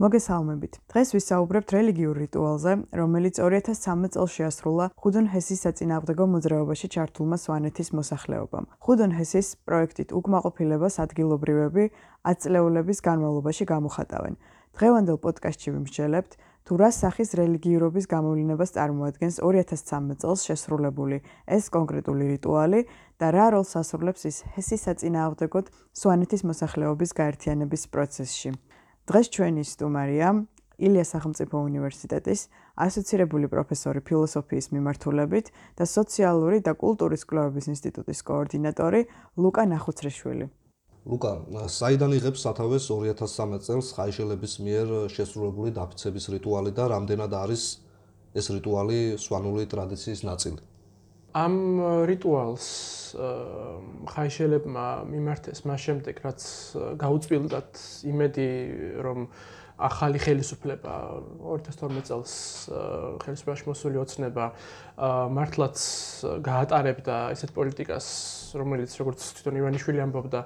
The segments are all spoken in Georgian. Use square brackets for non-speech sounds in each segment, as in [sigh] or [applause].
მოგესალმებით. დღეს ვისაუბრებთ რელიგიურ რიტუალზე, რომელიც 2013 წელს შეასრულა ხუდონ ჰესის საწინააღმდეგო მოძრაობაში ჩართულმა სვანეთის მოსახლეობამ. ხუდონ ჰესის პროექტით უკმაყოფილებას ადგილობრივები აწლეულების განმავლობაში გამოხატავენ. დღევანდელ პოდკასტში ვიმსჯელებთ, თუ რა სახის რელიგიურობის გამოვლენებას წარმოადგენს 2013 წელს შესრულებული ეს კონკრეტული რიტუალი და რა როლს ასრულებს ის ჰესის საწინააღმდეგოდ სვანეთის მოსახლეობის გაერთიანების პროცესში. დღეს ჩვენი სტუმარია ილიას სახელმწიფო უნივერსიტეტის ასოცირებული პროფესორი ფილოსოფიის მიმართულებით და სოციალური და კულტურის კვლევების ინსტიტუტის კოორდინატორი ლუკა ნახუცრიშვილი. ლუკა, საიდან იღებს სათავეს 2013 წელს ხაიშელების მიერ შესრულებული დაფიცების რიტუალი და რამდენად არის ეს რიტუალი სვანული ტრადიციის ნაწილი? ამ რიტუალს ხაიშელებმა მიმართეს მას შემდეგ რაც გაუწვილდათ იმედი რომ ახალი ხელისუფლება 2012 წელს ხელისუფლებაში მოსული ოცნება მართლაც გაატარებდა ესეთ პოლიტიკას რომელიც როგორც თვითონ ივანიშვილი ამბობდა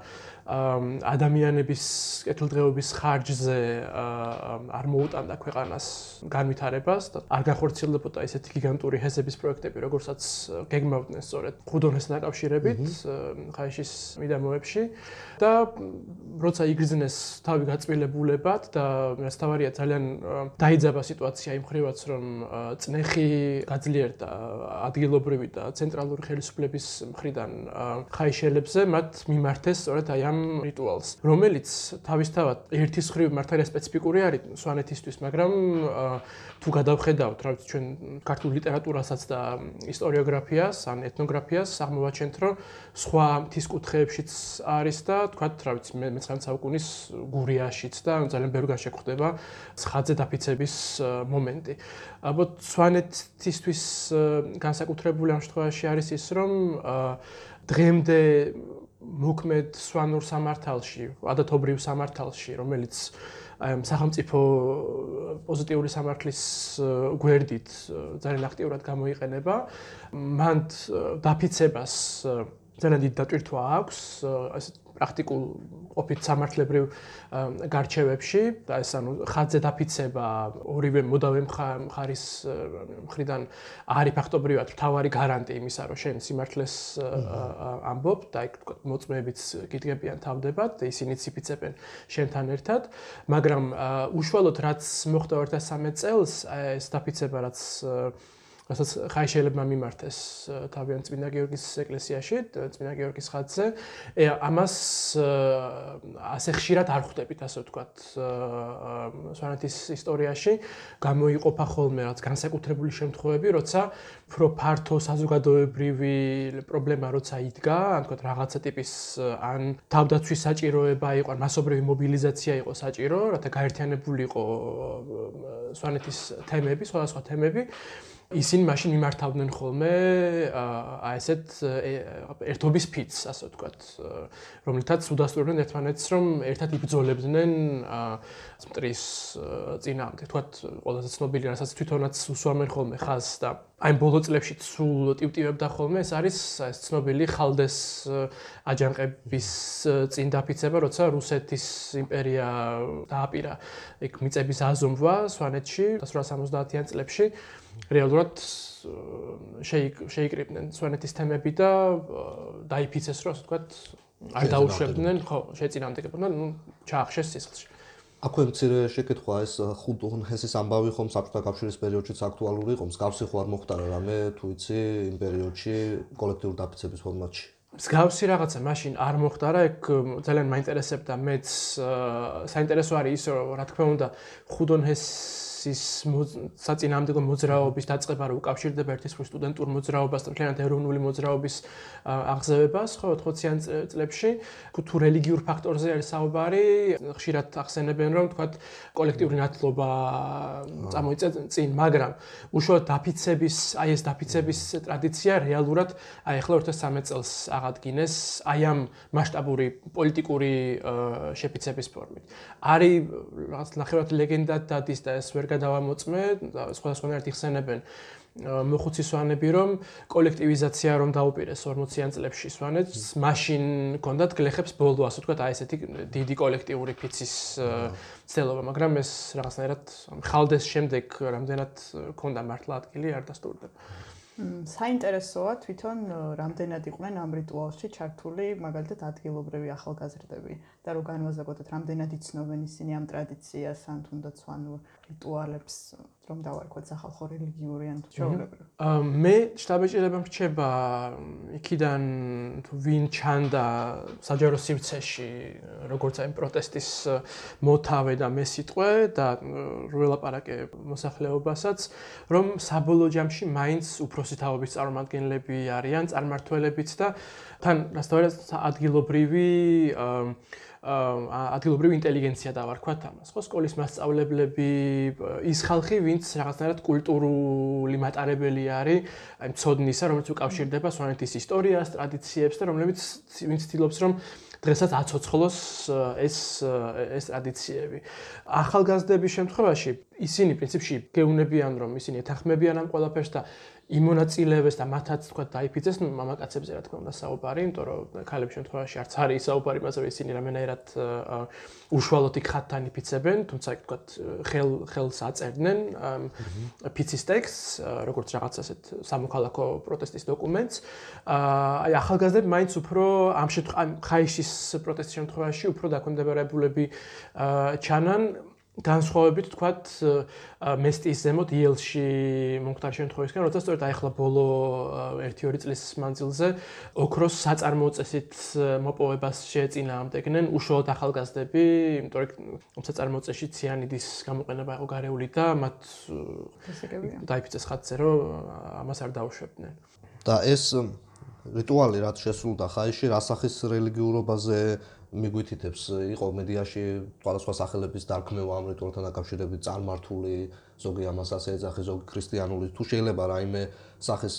ადამიანების კეთილდღეობის ხარჯზე არ მოუტანდა ქვეყანას განვითარებას და არ გახორციელებოდა ესეთი გიგანტური ჰესების პროექტები, როგორცაც გეგმავდნენ სწორედ ხუდონეს ნაკავშირებით ხაიშის მიდამოებში. და როცა იგრძნეს თავი გაწმილებულებად და მასთავარია ძალიან დაიძაბა სიტუაცია იმ ხრივაც რომ წნეხი გაძლიერდა ადგილობრივი და ცენტრალური ხელისუფლების მხრიდან ხაიშელებზე მათ მიმართეს სწორედ აი ამ ამ რიტუალს, რომელიც თავისთავად ერთის ხრივ მართალია სპეციფიკური არის სვანეთისთვის, მაგრამ თუ გადავხედავთ, რა ვიცი, ჩვენ ქართულ ლიტერატურასაც და ისტორიოგრაფიას, ან ეთნოგრაფიას, აღმოვაჩენთ, რომ სხვა მთის კუთხეებშიც არის და თქვა, რა ვიცი, მე-19 საუკუნის გურიაშიც და ძალიან ბევრგან შეხვდება ცხადზე დაფიცების მომენტი. ალბათ სვანეთისთვის განსაკუთრებული ამ შემთხვევაში არის ის, რომ დღემდე მოქმედ სვანურ სამართალში, ადათობრივ სამართალში, რომელიც აი სახელმწიფო პოზიტიური სამართლის გვერდით ძალიან აქტიურად გამოიყენება, მან დაფიცებას ძალიან დიდი დატვირთვა აქვს, ეს პრაქტიკულ ყოფით სამართლებრივ გარჩევებში. და ეს ანუ ხაძე დაფიცება ორივე მოდავე მხარის მხრიდან არის ფაქტობრივად მთავარი გარანტი იმისა, რომ შენ სიმართლეს ამბობ და იქ მოწმეებიც გიდგებიან თავდებად და ისინი ციფიცებენ შენთან ერთად, მაგრამ უშუალოდ რაც მოხდა 2013 წელს ეს დაფიცება რაც რასაც ხაიშელებმა მიმართეს თავიანთ წმინდა გიორგის ეკლესიაში, წმინდა გიორგის ხატზე. ამას ასე ხშირად არ ხვდებით, ასე ვთქვათ, სვანეთის ისტორიაში გამოიყოფა ხოლმე რაც განსაკუთრებული შემთხვევები, როცა უფრო ფართო საზოგადოებრივი პრობლემა როცა იდგა, ან თქო რაღაცა ტიპის ან თავდაცვის საჭიროება იყო, ან მასობრივი მობილიზაცია იყო საჭირო, რათა გაერთიანებული იყო სვანეთის თემები, სხვადასხვა თემები. ისინი მაშინ მიმართავდნენ ხოლმე აა ესეთ ერთობის ფიცს, ასე ვთქვათ, რომლითაც უდასტურებდნენ ერთმანეთს, რომ ერთად იბრძოლებდნენ მტრის წინააღმდეგ. ვთქვათ, ყველაზე ცნობილი რასაც თვითონაც უსვამენ ხოლმე ხაზს და აი ბოლო წლებში სულ ტივტივებდა ხოლმე, ეს არის ეს ცნობილი ხალდეს აჯანყების წინ დაფიცება, როცა რუსეთის იმპერია დააპირა იქ მიწების აზომვა სვანეთში 1870-იან წლებში. რეალურად შეიკრიბნენ სვანეთის თემები და დაიფიცეს რომ ასე ვთქვათ არ დაუშვებდნენ ხო შეწინამდეგებდნენ ნუ ჩაახშეს სისხლში აქვე მცირე შეკითხვა ეს ხუთონ ჰესის ამბავი ხომ საბჭოთა კავშირის პერიოდშიც აქტუალური იყო. მსგავსი ხო არ მოხდა რამე თუ იცი იმ პერიოდში კოლექტიური დაფიცების ფორმატში. მსგავსი რაღაცა მაშინ არ მოხდა რა ეგ ძალიან მაინტერესებდა მეც საინტერესო არის ის რა თქმა უნდა ხუთონ ის საწინააღმდეგო მოძრაობის დაწყება რო უკავშირდება ერთის მხრივ სტუდენტურ მოძრაობას და მთლიანად ეროვნული მოძრაობის აღზევებას ხო 80-იან წლებში. თუ რელიგიურ ფაქტორზე არის საუბარი ხშირად ახსენებენ რომ თქვა კოლექტიური ნათლობა წამოიწა წინ მაგრამ უშუალოდ დაფიცების აი ეს დაფიცების ტრადიცია რეალურად აი ახლა 2013 წელს აღადგინეს აი ამ მასშტაბური პოლიტიკური შეფიცების ფორმით. არის რაღაც ნახევრად ლეგენდად დადის და ეს ვერ გადავამოწმე და სხვადასხვანაირად იხსენებენ მოხუცი სვანები რომ კოლექტივიზაცია რომ დაუპირეს 40-იან წლებში სვანეთს, მაშინ კონდათ გლეხებს ბოლო ასე ვთქვათ, აი ესეთი დიდი კოლექტიური ფიცის ცდელობა, მაგრამ ეს რაღაცნაირად ხალდეს შემდეგ რამდენად კონდა მართლა ადგილი არ დასტურდება. საინტერესოა თვითონ რამდენად იყვნენ ამ რიტუალში ჩართული მაგალითად ადგილობრივი ახალგაზრდები და რო განვაზოგოთ რამდენად იცნობენ ისინი ამ ტრადიციას ან თუნდაც ანუ რიტუალებს რომ დავარქვათ სახალხო რელიგიური ან ჩვეულებრივი. მე შტაბეჭირება მრჩება იქიდან თუ ვინ ჩანდა საჯარო სივრცეში როგორც აი პროტესტის მოთავე და მესიტყვე და როელაპარაკე მოსახლეობასაც რომ საბოლოო ჯამში მაინც უფროსი თაობის წარმომადგენლები არიან წარმართველებიც და თან რასთავარად ადგილობრივი ადგილობრივი ინტელიგენცია დავარქვათ ამას. ხო, სკოლის მასწავლებლები, ის ხალხი, ვინც რაღაცნაირად კულტურული მატარებელი არის, აი მწოდნისა, რომელიც უკავშირდება სვანეთის ისტორიას, ტრადიციებს და რომლებიც ვინც ცდილობს რომ დღესაც აცოცხლოს ეს ეს ტრადიციები. ახალგაზრდების შემთხვევაში ისინი პრინციპში გეუნებიან რომ ისინი ეთანხმებიან ამ ყველაფერს და იმონაწილეებს და მათაც თქვა დაიფიცეს მამაკაცებზე რა თქმა უნდა საუბარი, იმიტომ რომ ქალების შემთხვევაში არც არის საუბარი მასე რომ ისინი რამენერად უშუალოდ იქ ხათთან იფიცებენ, თუმცა თქვა ხელ ხელს აწერდნენ ფიცის ტექსტს, როგორც რაღაც ასეთ სამოქალაქო პროტესტის დოკუმენტს. აი ახალგაზრდები მაინც უფრო ამ შემთხვევაში ხაიშის პროტესტის შემთხვევაში უფრო დაქვემდებარებულები ჩანან განსხვავებით თქვათ მესტის ზემოთ იელში მომხდარ შემთხვევისგან, როცა სწორედ აი ახლა ბოლო 1-2 წლის მანძილზე ოქროს საწარმოწესით მოპოვებას შეეწინააღმდეგნენ უშუალოდ ახალგაზრდები, იმიტომ რომ საწარმოწეში ციანიდის გამოყენება იყო გარეული და მათ დაიფიცეს ხათზე, რომ ამას არ დაუშვებდნენ. და ეს რიტუალი რაც შესრულდა ხაიში, რასახის რელიგიურობაზე მიგვითითებს იყო მედიაში სხვადასხვა სახელების დარქმევა ამ რიტუალთან დაკავშირებით წარმართული ზოგი ამას ასე ეძახი ზოგი ქრისტიანული. თუ შეიძლება რაიმე სახის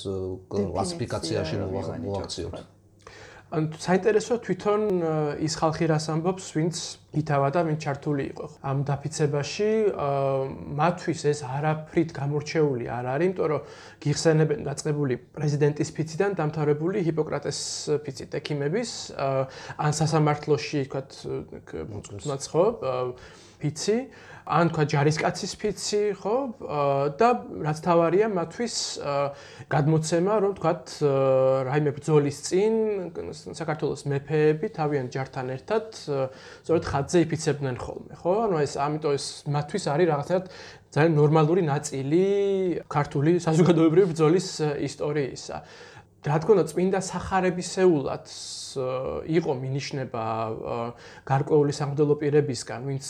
კლასიფიკაციაში მოვაქციოთ ან საინტერესოა თვითონ ის ხალხი რას ამბობს, ვინც ითავა და ვინც ჩართული იყო. ამ დაფიცებაში, მათთვის ეს არაფრით გამორჩეული არ არის, იმიტომ რომ გიხსენებენ დაწყებული პრეზიდენტის ფიციდან დამთავრებული ჰიპოკრატეს ფიცით ექიმების, ან სასამართლოში, თქვათ, თუნდაც ხო, ფიცი ან თქვა ჯარისკაცის ფიცი, ხო? და რაც თავარია მათთვის გადმოცემა, რომ თქვა რაიმე ბრძოლის წინ საქართველოს მეფეები თავიანთ ჯართან ერთად სწორედ ხატზე იფიცებდნენ ხოლმე, ხო? ანუ ეს ამიტომ ეს მათთვის არის რაღაცნაირად ძალიან ნორმალური ნაწილი ქართული საზოგადოებრივი ბრძოლის ისტორიისა. რა თქმა უნდა, წმინდა სახარებისეულად იყო მინიშნება გარკვეული სამღვდელო პირებისგან, ვინც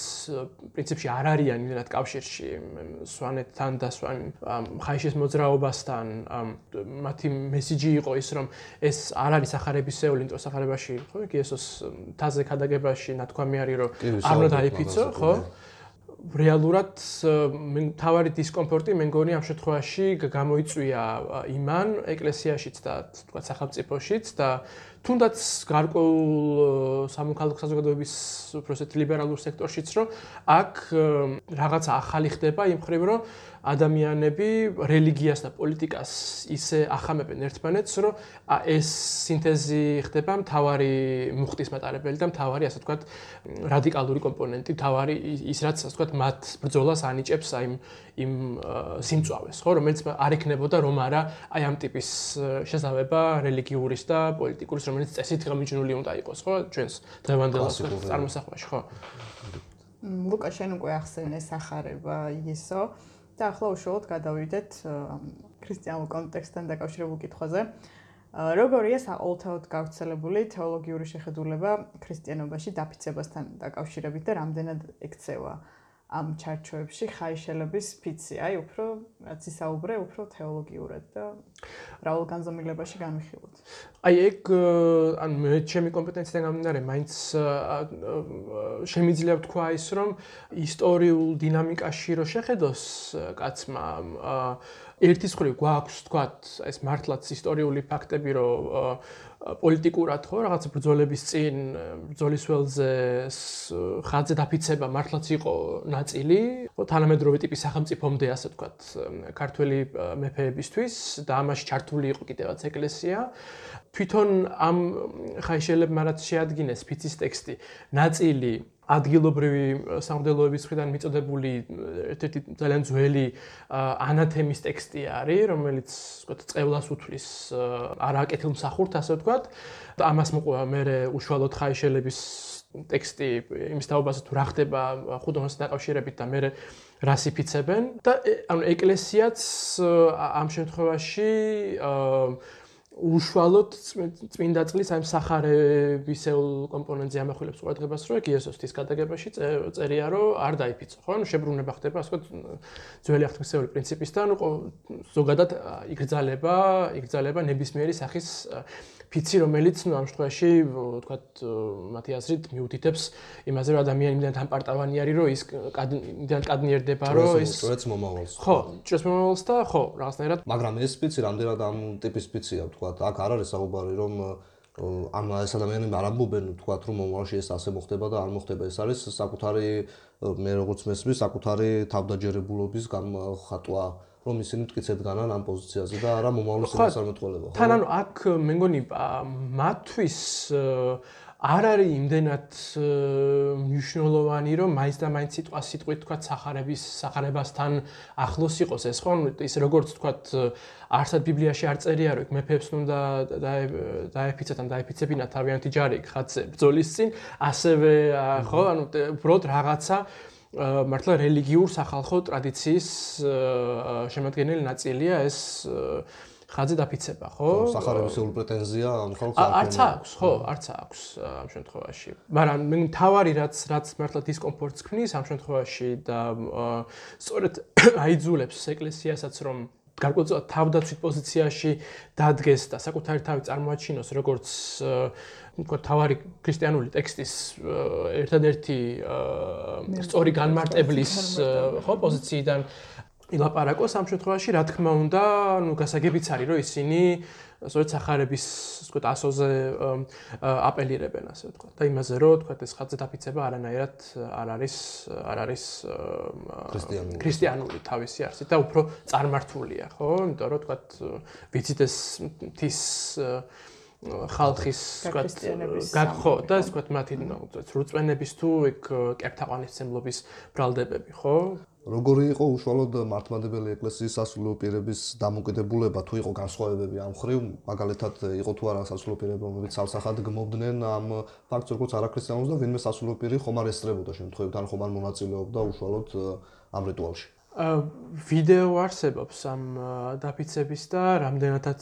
პრინციპში არ არიან იმენად კავშირში სვანეთთან და სვან ხაიშის მოძრაობასთან. მათი მესიჯი იყო ის, რომ ეს არ არის სახარებისეული, იმიტომ სახარებაში, ხო, იესოს თაზე ქადაგებაში ნათქვამი არის, რომ არ უნდა დაიფიცო, ხო? რეალურად თავარი დისკომფორტი მე მგონი ამ შემთხვევაში გამოიწვია იმან ეკლესიაშიც და თქვა სახელმწიფოშიც და თუნდაც გარკვეულ სამოქალაქო საზოგადოების უბრალოდ ლიბერალურ სექტორშიც რომ აქ რაღაცა ახალი ხდება იმ ხრივ რომ ადამიანები რელიგიას და პოლიტიკას ისე ახამებენ ერთმანეთს რომ ეს სინთეზი ხდება მთავარი მუხტის მატარებელი და მთავარი ასე ვთქვათ რადიკალური კომპონენტი მთავარი ის რაც ასე ვთქვათ მათ ბრძოლას ანიჭებს აი იმ სიმწავეს ხო რომელიც არ ეკნებოდა რომ არა აი ამ ტიპის შესაძლებლობა რელიგიურის და პოლიტიკურის რომელიც წესით გამიჯნული უნდა იყოს, ხო? ჩვენს დღევანდელ წარმოსახვაში, ხო? ლუკა შენ უკვე ახსენე სახარება ისო და ახლა უშუალოდ გადავიდეთ ქრისტიანულ კონტექსტთან დაკავშირებულ კითხვაზე. როგორია საოლთაოდ გავრცელებული თეოლოგიური შეხედულება ქრისტიანობაში დაფიცებასთან დაკავშირებით და რამდენად ექცევა? ამ ჩარჩოებში ხაიშელების ფიცი, აი უფრო რაც ისაუბრე, უფრო თეოლოგიურად და რაულ განზომილებაში განვიხილოთ. აი ეგ ან მე ჩემი კომპეტენციიდან გამომდინარე, მაინც შემიძლია ვთქვა ის, რომ ისტორიულ დინამიკაში რო შეხედოს კაცმა ერთის მხრივ გვაქვს თქვათ ეს მართლაც ისტორიული ფაქტები, რომ პოლიტიკურად ხო რაღაც ბრძოლების წინ ბრძოლის ველზე ხაზზე დაფიცება მართლაც იყო ნაწილი, ხო თანამედროვე ტიპის სახელმწიფომდე ასე ვთქვათ, ქართველი მეფეებისთვის და ამაში ჩართული იყო კიდევაც ეკლესია. თვითონ ამ ხაი შეიძლება მარაც შეადგინეს ფიცის ტექსტი, ნაწილი ადგილობრივი სამღვდელოების მხრიდან მიწოდებული ერთ-ერთი ძალიან ძველი ანათემის ტექსტი არის, რომელიც ვთქვათ, წევლას უთვლის არაკეთილ მსახურთ, ასე ვთქვათ. ამას მოყვება მე უშუალოდ ხაიშელების ტექსტი იმის თაობაზე თუ რა ხდება ხუდონას დაკავშირებით და მე რასიფიცებენ და ანუ ეკლესიაც ამ შემთხვევაში აა უშუალოდ წმინდა წყლის აი სახარებისეულ კომპონენტზე ამახვილებს ყურადღებას, რომ ეგ იესოსთვის გადაგებაში წერია, რომ არ დაიფიცო, ხო? ანუ შებრუნება ხდება, ასე ვთქვათ, ძველი აღთქმისეული პრინციპისთან, ზოგადად იგრძალება, იგრძალება ნებისმიერი სახის ფიცი, რომელიც ნუ ამ შემთხვევაში ვთქვათ მათი აზრით მიუთითებს იმაზე, რომ ადამიანი იმდან თანპარტავანი არის, რომ ის იმდან კადნიერდება, რომ ის სწორედ მომავალს. ხო, ჭრეს მომავალს და ხო, რაღაცნაირად. მაგრამ ეს ფიცი რამდენად ამ ტიპის ფიცია, ვთქვათ, ვთქვათ. აქ არ არის საუბარი რომ ამ ეს ადამიანები არ ამბობენ თქვათ რომ მომავალში ეს ასე მოხდება და არ მოხდება ეს არის საკუთარი მე როგორც მესმის საკუთარი თავდაჯერებულობის გამოხატვა რომ ისინი მткиცად განან ამ პოზიციაზე და არა მომავლის მოსარმეტყველება ხო თან ანუ აქ მე მგონი მათთვის არ არის იმდენად მნიშვნელოვანი რომ მაინც და მაინც სიტყვა სიტყვით თქვა სახარების სახარებასთან ახლოს იყოს. ეს ხო ის როგორც თქვა არსად ბიბლიაში არ წერია რომ მეფეებს უნდა დაეფიცათ ან დაეფიცებინა თავიანთი ჯარი ხაცე ბძოლის წინ. ასევე ხო ანუ უბრალოდ რაღაცა მართლა რელიგიურ სახალხო ტრადიციის შემოადგენელი ნაწილია ეს ხაზი დაფიცება, ხო? სახარებისეული პრეტენზია ამ ხალხს არ არც აქვს, ხო, არც აქვს ამ შემთხვევაში. მაგრამ მე თავარი რაც რაც მართლა დისკომფორტს ქმნის ამ შემთხვევაში და სწორედ [coughs] აიძულებს ეკლესიასაც რომ გარკვეულწილად თავდაცვით პოზიციაში დადგეს და საკუთარი თავი წარმოაჩინოს როგორც თქვა თავარი ქრისტიანული ტექსტის ერთადერთი სწორი განმარტებლის ხო პოზიციიდან ილაპარაკოს ამ შემთხვევაში რა თქმა უნდა ნუ გასაგებიც არის რომ ისინი სწორედ სახარების თქვა ასოზე აპელირებენ ასე თქვა და იმაზე რომ თქვა ეს ხაზზე დაფიცება არანაირად არ არის არ არის ქრისტიანული. ქრისტიანული თავისი არსით და უფრო წარმართულია ხო? იმიტომ რომ თქვა ვიცით ეს თის ხალხის თქვა გაგხო და თქვა მათი რუწმენების თუ ეგ კერტაყვანისმცემლობის ბრალდებები ხო როგორი იყო უშუალოდ მართლმადებელი ეკლესიის სასულიერო პირების დამოკიდებულება? თუ იყო განსხვავებები ამ ხრივ? მაგალითად იყო თუ არა სასულიერო პირები რომლებიც ალსახად გმობდნენ ამ ფაქტს როგორც არაქრისტიანულს და ვინმე სასულიერო პირი ხომ არ ესწრებოდა შემთხვევით ან ხომ არ მონაწილეობდა უშუალოდ ამ რიტუალში? ვიდეო არსებობს ამ დაფიცების და რამდენადაც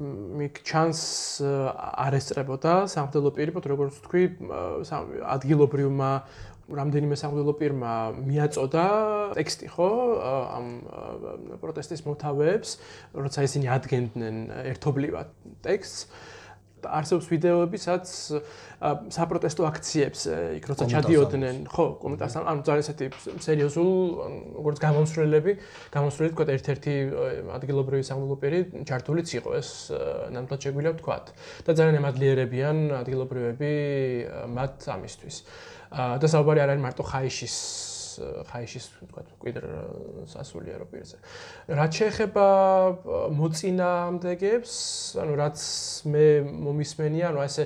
მიქ ჩანს არ ესწრებოდა სამხედრო პირი, როგორც თქვი, ადგილობრივმა რამდენიმე სამღვდელო პირმა მიაწოდა ტექსტი ხო ამ პროტესტის მოთავეებს, როცა ისინი ადგენდნენ ერთობლივად ტექსტს. არსებობს ვიდეოები, სადაც საპროტესტო აქციებს იქ როცა ჩადიოდნენ, ხო, კომენტარს ანუ ძალიან ესეთი სერიოზულ როგორც გამომსვლელები, გამომსვლელი თქვა ერთ-ერთი ადგილობრივი სამღვდელო პირი ჩართულიც იყო ეს ნამდვილად შეგვიძლია ვთქვა. და ძალიან ემადლიერებიან ადგილობრივები მათ ამისთვის. და საუბარი არ არის მარტო ხაიშის ხაიშის თქვა კვიდრ სასულიერო პირზე. რაც შეეხება მოწინააღმდეგებს, ანუ რაც მე მომისმენია, ანუ ესე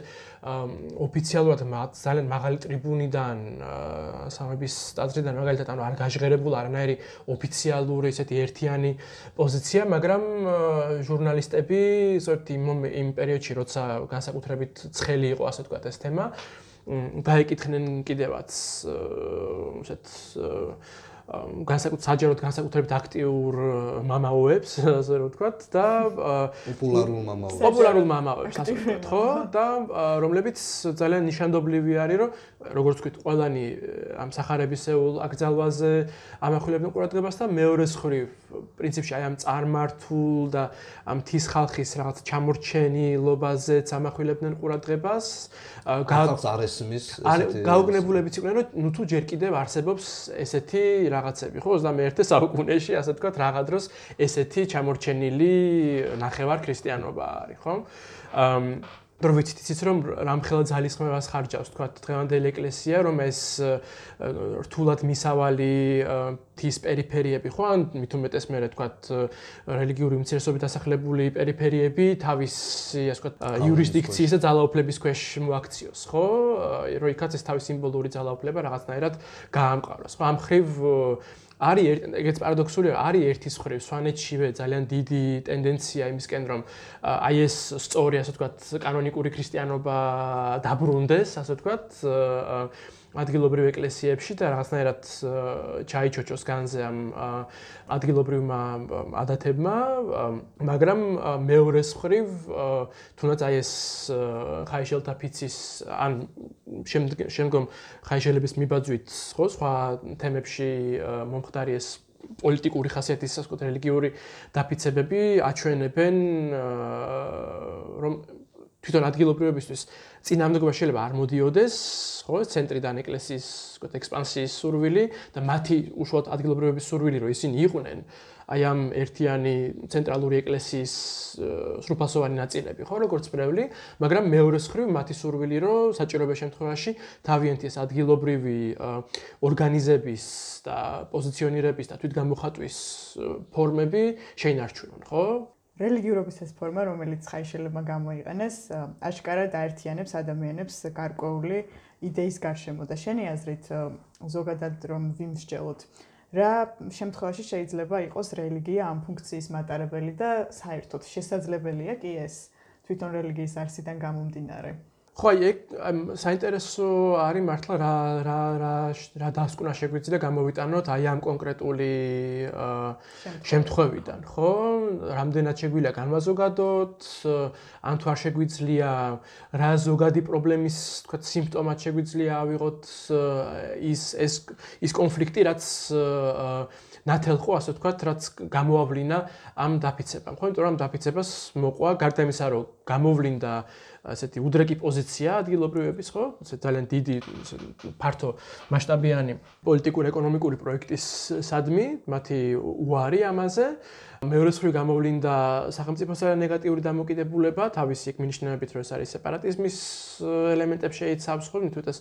ოფიციალურად ძალიან მაღალი ტრიბუნიდან სამების სტადრიდან მაგალითად ანუ არ გაჟღერებულ არანაირი ოფიციალური ესეთი ერთიანი პოზიცია, მაგრამ ჟურნალისტები ზოგადად იმ იმ პერიოდში, როცა განსაკუთრებით ცხელი იყო ასე ვთქვათ ეს თემა, დაეკითხნენ კიდევაც ესეთ განსაკუთრებით საჯაროდ განსაკუთრებით აქტიურ მამაოებს, [laughs] ასე რომ ვთქვათ და პოპულარულ მამაოებს. პოპულარულ მამაოებს, ასე ვთქვათ, ხო? და რომლებიც ძალიან ნიშანდობლივი არის, რომ როგორც ვთქვით, ყველანი ამ სახარებისეულ აკრძალვაზე ამახვილებენ ყურადღებას და მეორე მხრივ, პრინციპში აი ამ წარმართულ და ამ თის ხალხის რაღაც ჩამორჩენილობაზეც ამახვილებენ ყურადღებას. გავს არ ესმის ესეთი გაუგნებულებიც იყვნენ, რომ ნუ თუ ჯერ კიდევ არსებობს ესეთი რაღაცები, ხო, 21 საუკუნეში, ასე ვთქვათ, რაღა დროს ესეთი ჩამორჩენილი ნახევარ ქრისტიანობა არის, ხო? აა რომ ვიცით იცით რომ რამხელა ძალისხმევას ხარჯავს. თქვა დღევანდელი ეკლესია რომ ეს რთულად მისავალი თის პერიფერიები ხო? ან მით უმეტეს მე თქვა რელიგიური უმცირესობით დასახლებული პერიფერიები თავისი ასე ვთქვა იურისდიქციის და ძალაუფლების ქვეშ მოაქციოს ხო? რომ იქაც ეს თავის სიმბოლური ძალაუფლება რაღაცნაირად გაამყაროს. ხო ამ ხრივ არის ეგეც პარადოქსულია არის ერთის ხრივ სვანეთშივე ძალიან დიდი ტენდენცია იმისკენ რომ აი ეს სწორი ასე ვთქვათ კანონიკური ქრისტიანობა დაბრუნდეს ასე ვთქვათ ადგილობრივ ეკლესიებში და რაღაცნაირად ჩაიჩოჩოს განზე ამ ადგილობრივმა ადათებმა, მაგრამ მეორე მხრივ თუნდაც აი ეს ხაიშელთა ფიცის ან შემდგომ ხაიშელების მიბაძვით ხო სხვა თემებში მომხდარი ეს პოლიტიკური ხასიათის ვთქვათ რელიგიური დაფიცებები აჩვენებენ რომ თვითონ ადგილობრივებისთვის წინამდებობა შეიძლება არ მოდიოდეს, ხო, ცენტრიდან ეკლესიის, ვთქვათ, ექსპანსიის სურვილი და მათი უშუალოდ ადგილობრივების სურვილი, რომ ისინი იყვნენ აი ამ ერთიანი ცენტრალური ეკლესიის სრულფასოვანი ნაწილები, ხო, როგორც პრევლი, მაგრამ მეორე მხრივ მათი სურვილი, რომ საჭიროების შემთხვევაში თავიანთი ეს ადგილობრივი ორგანიზების და პოზიციონირების და თვითგამოხატვის ფორმები შეინარჩუნონ, ხო? რელიგიურობის ეს ფორმა, რომელიც ხაიშელებმა გამოიყენეს, აშკარად აერთიანებს ადამიანებს გარკვეული იდეის გარშემო და შენი აზრით ზოგადად რომ ვიმსჯელოთ რა შემთხვევაში შეიძლება იყოს რელიგია ამ ფუნქციის მატარებელი და საერთოდ შესაძლებელია კი ეს თვითონ რელიგიის არსიდან გამომდინარე? ხო აი ეგ საინტერესო არის მართლა რა რა რა რა დასკვნა შეგვიძლია გამოვიტანოთ აი ამ კონკრეტული შემთხვევიდან. ხო? რამდენად შეგვიძლია განმაზოგადოთ ან თუ არ შეგვიძლია რა ზოგადი პრობლემის თქვა სიმპტომად შეგვიძლია ავიღოთ ის ეს ის კონფლიქტი რაც ნათელყო ასე ვთქვათ რაც გამოავლინა ამ დაფიცებამ. ხო იმიტომ რომ დაფიცებას მოყვა გარდა იმისა რომ გამოვლინდა ასეთი უდრეკი პოზიცია ადგილობრივების, ხო? ასე ძალიან დიდი ფართო მასშტაბიანი პოლიტიკურ-ეკონომიკური პროექტის სადმი, მათი უარი ამაზე. მეორე მხრივ გამოვლინდა სახელმწიფოსთან ნეგატიური დამოკიდებულება, თავისი მინიშნებით, რომ ეს არის სეპარატიზმის ელემენტებს შეიცავს, ხო? თუმცა ეს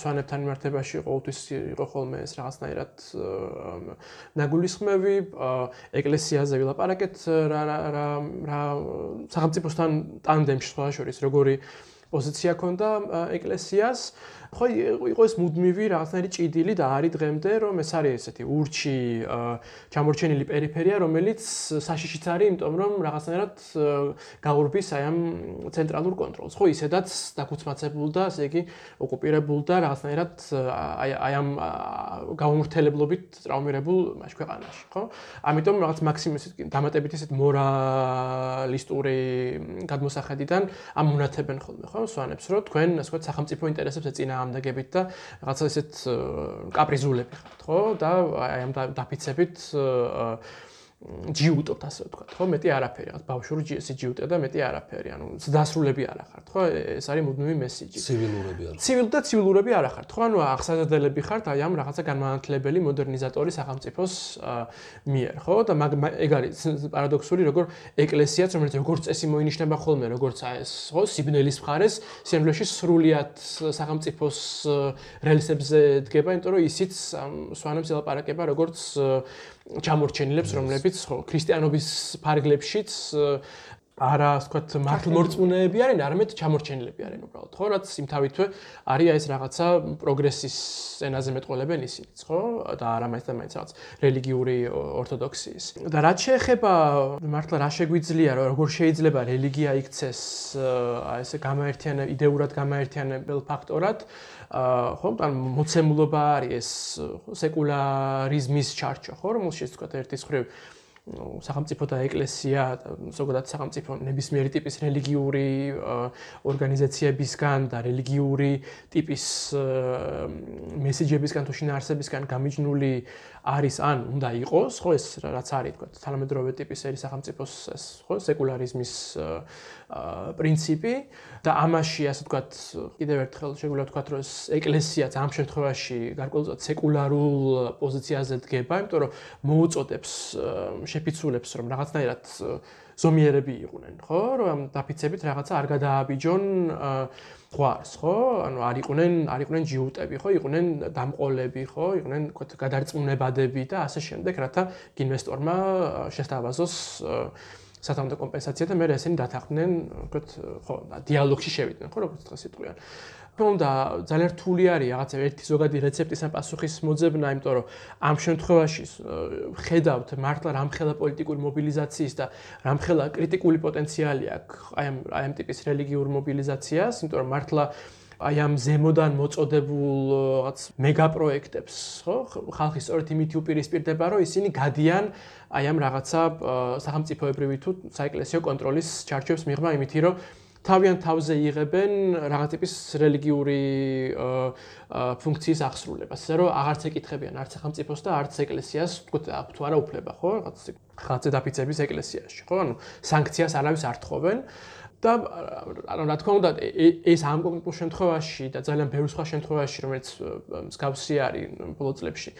სვანებთან მიმართებაში ყოველთვის იყო ხოლმე ეს რაღაცნაირად ნაგულისხმევი, ეკლესიაზე ვილაპარაკეთ რა რა რა რა სახელმწიფოსთან ტანდემში სხვა შორის როგორი პოზიცია ქონდა ეკლესიას. ხო იყო ეს მუდმივი რაღაცნაირი ჭიდილი და არის დღემდე რომ ეს არის ესეთი ურჩი ჩამორჩენილი პერიფერია რომელიც საშიშიც არის იმიტომ რომ რაღაცნაირად გაურბის აი ამ ცენტრალურ კონტროლს. ხო ისედაც დაკუცმაცებულ და ესე იგი ოკუპირებულ და რაღაცნაირად აი აი ამ გაუმრთელებლობით ტრავმირებულ მაშ ქვეყანაში ხო? ამიტომ რაღაც მაქსიმუმ ესეთ დამატებით ესეთ მორალისტური გადმოსახედიდან ამ მონათებენ ხოლმე ხო? სვანებს რომ თქვენ ასე ვთქვათ სახელმწიფო ინტერესებს ეწინა ამდეგებით და რაღაცა ესეთ კაპრიზულები ხართ, ხო? და აი ამ დაფიცებით ჯიუტობთ ასე ვთქვათ, ხო? მეტი არაფერი, რაღაც ბავშვური ჯიესი ჯიუტე და მეტი არაფერი, ანუ დასრულები არა ხართ, ხო? ეს არის მუდმივი მესიჯი. ცივილურები არა. ცივილ და ცივილურები არა ხართ, ხო? ანუ აღსაზრდელები ხართ აი ამ რაღაცა განმანათლებელი მოდერნიზატორი სახელმწიფოს მიერ, ხო? და ეგ არის პარადოქსული, როგორ ეკლესიაც, რომელიც როგორც წესი მოინიშნება ხოლმე, როგორც ეს, ხო? სიბნელის მხარეს, სიამბლეში სრულიად სახელმწიფოს რელსებზე დგება, იმიტომ რომ ისიც სვანებს ელაპარაკება როგორც ჩამორჩენილებს, რომლებიც ხო ქრისტიანობის ფარგლებშიც არა, ასე ვთქვათ, მართლმორწმუნეები არიან, არამედ ჩამორჩენილები არიან უბრალოდ, ხო, რაც იმ თავითვე არის ეს რაღაცა პროგრესის ენაზე მეტყოლებენ ისინიც, ხო? და არა მაინც და მაინც რაღაც რელიგიური ორთოდოქსიის. და რაც შეეხება მართლა რა შეგვიძლია, როგორ შეიძლება რელიგია იქცეს აი ესე გამაერთიანე იდეურად გამაერთიანებელ ფაქტორად, ხო, ან მოცემულობა არის ეს სეკულარიზმის ჩარჩო, ხო, რომელშიც თქვა ერთის ხრივ სახელმწიფო და ეკლესია, ზოგადად სახელმწიფო ნებისმიერი ტიპის რელიგიური ორგანიზაციებისგან და რელიგიური ტიპის მესიჯებისგან თუ შინაარსებისგან გამიჯნული არის ან უნდა იყოს, ხო ეს რაც არის თქო, თანამედროვე ტიპის ერი სახელმწიფოს ეს ხო სეკულარიზმის პრინციპი და ამაში ასე ვთქვათ, კიდევ ერთხელ შეგვიძლია ვთქვათ, რომ ეკლესიაც ამ შემთხვევაში გარკვეულწოდ სეკულარულ პოზიციაზე დგება, იმიტომ რომ მოუწოდებს შეფიცულებს, რომ რაღაცნაირად ზომიერები იყვნენ, ხო? რომ დაფიცებით რაღაცა არ გადააბიჯონ ღვარს, ხო? ანუ არ იყვნენ, არ იყვნენ ჯიუტები, ხო? იყვნენ დამყოლები, ხო? იყვნენ თქო გადარწმუნებადები და ასე შემდეგ, რათა ინვესტორმა შესთავაზოს სათანადო კომპენსაცია და მე ესენი დათანხმდნენ, თქო, ხო, დიალოგში შევიდნენ, ხო, როგორც დღეს იტყვიან. თუმცა ძალიან რთული არის რაღაცა ერთი ზოგადი რეცეპტის ან პასუხის მოძებნა, იმიტომ რომ ამ შემთხვევაში ხედავთ მართლა რამხელა პოლიტიკური მობილიზაციის და რამხელა კრიტიკული პოტენციალი აქვს აი ამ აი ამ ტიპის რელიგიურ მობილიზაციას, იმიტომ რომ მართლა აი ამ ზემოდან მოწოდებულ რაღაც მეგაპროექტებს, ხო? ხალხი სწორედ იმით უპირისპირდება, რომ ისინი გადიან აი ამ რაღაცა სახელმწიფოებრივი თუ საეკლესიო კონტროლის ჩარჩოებს მიღმა იმითი, რომ თავიანთ თავზე იღებენ რაღაც ტიპის რელიგიური ფუნქციის აღსრულებას. ასე რომ აღარც ეკითხებიან არც სახელმწიფოს და არც ეკლესიას, თქო, თუ არა უფლება, ხო? რაღაც ხალხზე დაფიცების ეკლესიაში, ხო? ანუ სანქციას არავის არ თხოვენ. და ანუ რა თქმა უნდა ეს ამ კონკრეტულ შემთხვევაში და ძალიან ბევრ სხვა შემთხვევაში რომელიც მსგავსი არის ბოლო წლებში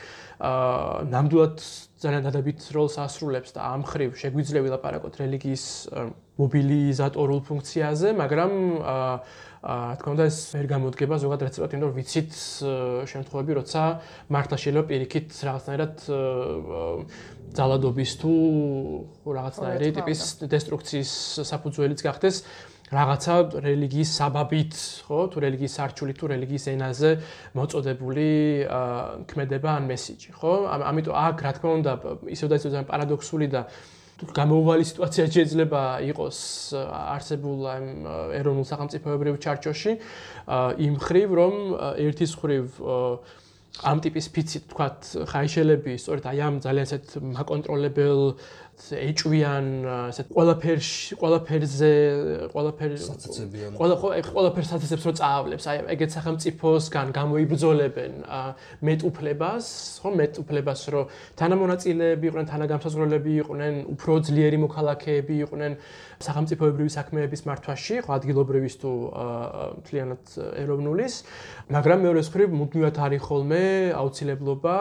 აა ნამდვილად ძალიან დადებით როლს ასრულებს და ამ ხრივ შეგვიძლია ვილაპარაკოთ რელიგიის მობილიზატორულ ფუნქციაზე, მაგრამ აა თქმა უნდა ეს ვერ გამოდგება ზოგადად რეცეპტად, იმიტომ რომ ვიცით შემთხვევები, როცა მართლა შეიძლება პირიქით რაღაცნაირად ძალადობის თუ რაღაცნაირი ტიპის დესტრუქციის საფუძველიც გახდეს რაღაცა რელიგიის საბაბით, ხო, თუ რელიგიის არჩული თუ რელიგიის ენაზე მოწოდებული ქმედება ან მესიჯი, ხო? ამიტომ აქ რა თქმა უნდა ისევ და ისევ ძალიან პარადოქსული და გამოუვალი სიტუაცია შეიძლება იყოს არსებულ ამ ეროვნულ სახელმწიფოებრივ ჩარჩოში იმ ხრივ რომ ერთის ხრივ ამ ტიპის ფიცით თქვათ ხაიშელები სწორედ აი ამ ძალიან ესეთ მაკონტროლებელ ეჭვიან ესეთ ყველაფერში ყველაფერზე ყველაფერ ყველა ყველაფერს სათესებს რო წაავლებს. აი ეგეთ სახელმწიფოსგან გამოიბრძოლებენ მეტუფლებას ხო მეტუფლებას რო თანამონაწილეები იყვნენ თანაგამსაზღვრელები იყვნენ უფრო ძლიერი მოქალაქეები იყვნენ. სახელმწიფოებრივი საქმეების მართვაში ხო ადგილობრივის თუ მთლიანად ეროვნულის მაგრამ მეორე მხრივ მუდმივად არის ხოლმე აუცილებლობა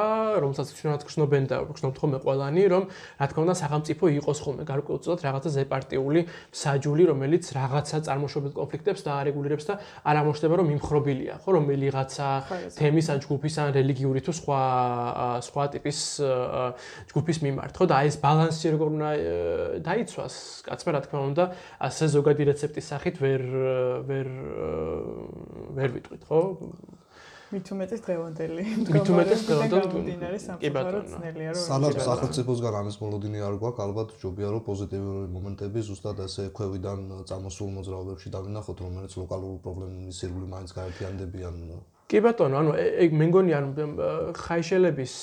რომელსაც ჩვენად გრძნობენ და გრძნობთ ხოლმე ყველანი რომ რა თქმა უნდა სახელმწიფო სახელმწიფო იყოს ხოლმე. გარკვეულწილად რაღაცა ზეპარტიული საჯული, რომელიც რაღაცა წარმოშობილ კონფლიქტებს დაარეგულირებს და არ ამოშთება რომ მიმხრობილია, ხო, რომ მელიღაცა თემის ან ჯგუფის ან რელიგიური თუ სხვა სხვა ტიპის ჯგუფის მიმართ, ხო, და აი ეს ბალანსი როგორ უნდა დაიცვას, კაცმა რა თქმა უნდა, ასე ზოგადი რეცეპტის სახით ვერ ვერ ვერ ვიტყვით, ხო? მით უმეტეს დღევანდელი. მით უმეტეს დღევანდელი კი ბატონო. სანამ სახელმწიფოსგან ამის მოლოდინი არ გვაქვს ალბათ ჯობია რომ პოზიტიური მომენტები ზუსტად ასე ქვევიდან წამოსულ მოძრაობებში დავინახოთ რომელიც ლოკალური პრობლემების ირგვლივ მაინც გაერთიანდებიან. კი ბატონო ანუ ეგ მე მგონი ანუ ხაიშელების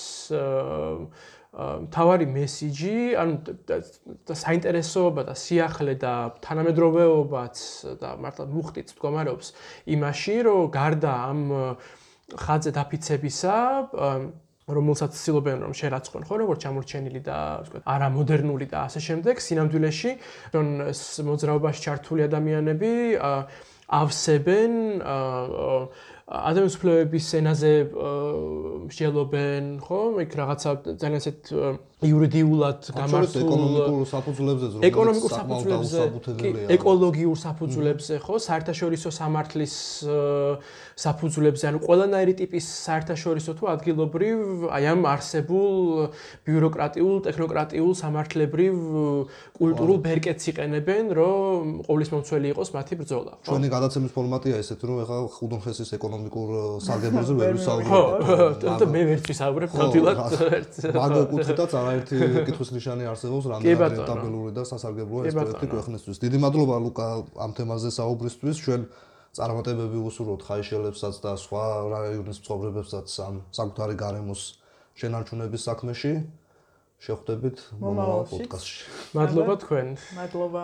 თავარი მესიჯი, ანუ და საინტერესოობა და სიახლე და თანამედროვეობაც და მართლა მუხტიც მდგომარეობს იმაში, რომ გარდა ამ ხაძე დაფიცებისა რომელსაც ცდილობენ რომ შერაცხონ ხო როგორც ჩამორჩენილი და ვთქვათ არამოდერნული და ასე შემდეგ. სინამდვილეში რომ მოძრაობაში ჩართული ადამიანები ავსებენ ადამიანის უფლებების ენაზე მსჯელობენ ხო? იქ რაღაცა ძალიან ესეთ იურიდიულად გამართულ ეკონომიკურ საფუძვლებზე ზრუნავენ ეკონომიკურ საფუძვლებზე ეკოლოგიურ საფუძვლებზე ხო? საერთაშორისო სამართლის საფუძვლებზე ანუ ყველანაირი ტიპის საერთაშორისო თუ ადგილობრივ აი ამ არსებულ ბიუროკრატიულ ტექნოკრატიულ სამართლებრივ კულტურულ ბერკეტს იყენებენ რომ ყოვლის მომცველი იყოს მათი ბრძოლა ჩვენი გადაცემის ფორმატია ესეთ რომ ეხლა ხუდონხესის ეკონომიკურ საგებელზე ვერ [laughs] ვისაუბრებ. ხო და მე ვერ ვისაუბრებ ნამდვილად მაგ კუთხითაც არა ერთი კითხვის ნიშანი არსებობს რამდენად რენტაბელური და სასარგებლოა ეს პროექტი ქვეყნისთვის. დიდი მადლობა ლუკა ამ თემაზე საუბრისთვის. ჩვენ წარმატებები უსურვოთ ხაიშელებსაც და სხვა რაიონის მცხოვრებებსაც ამ საკუთარი გარემოს შენარჩუნების საქმეში. შევხვდებით მომავალ პოდკასტში. მადლობა თქვენ. მადლობა.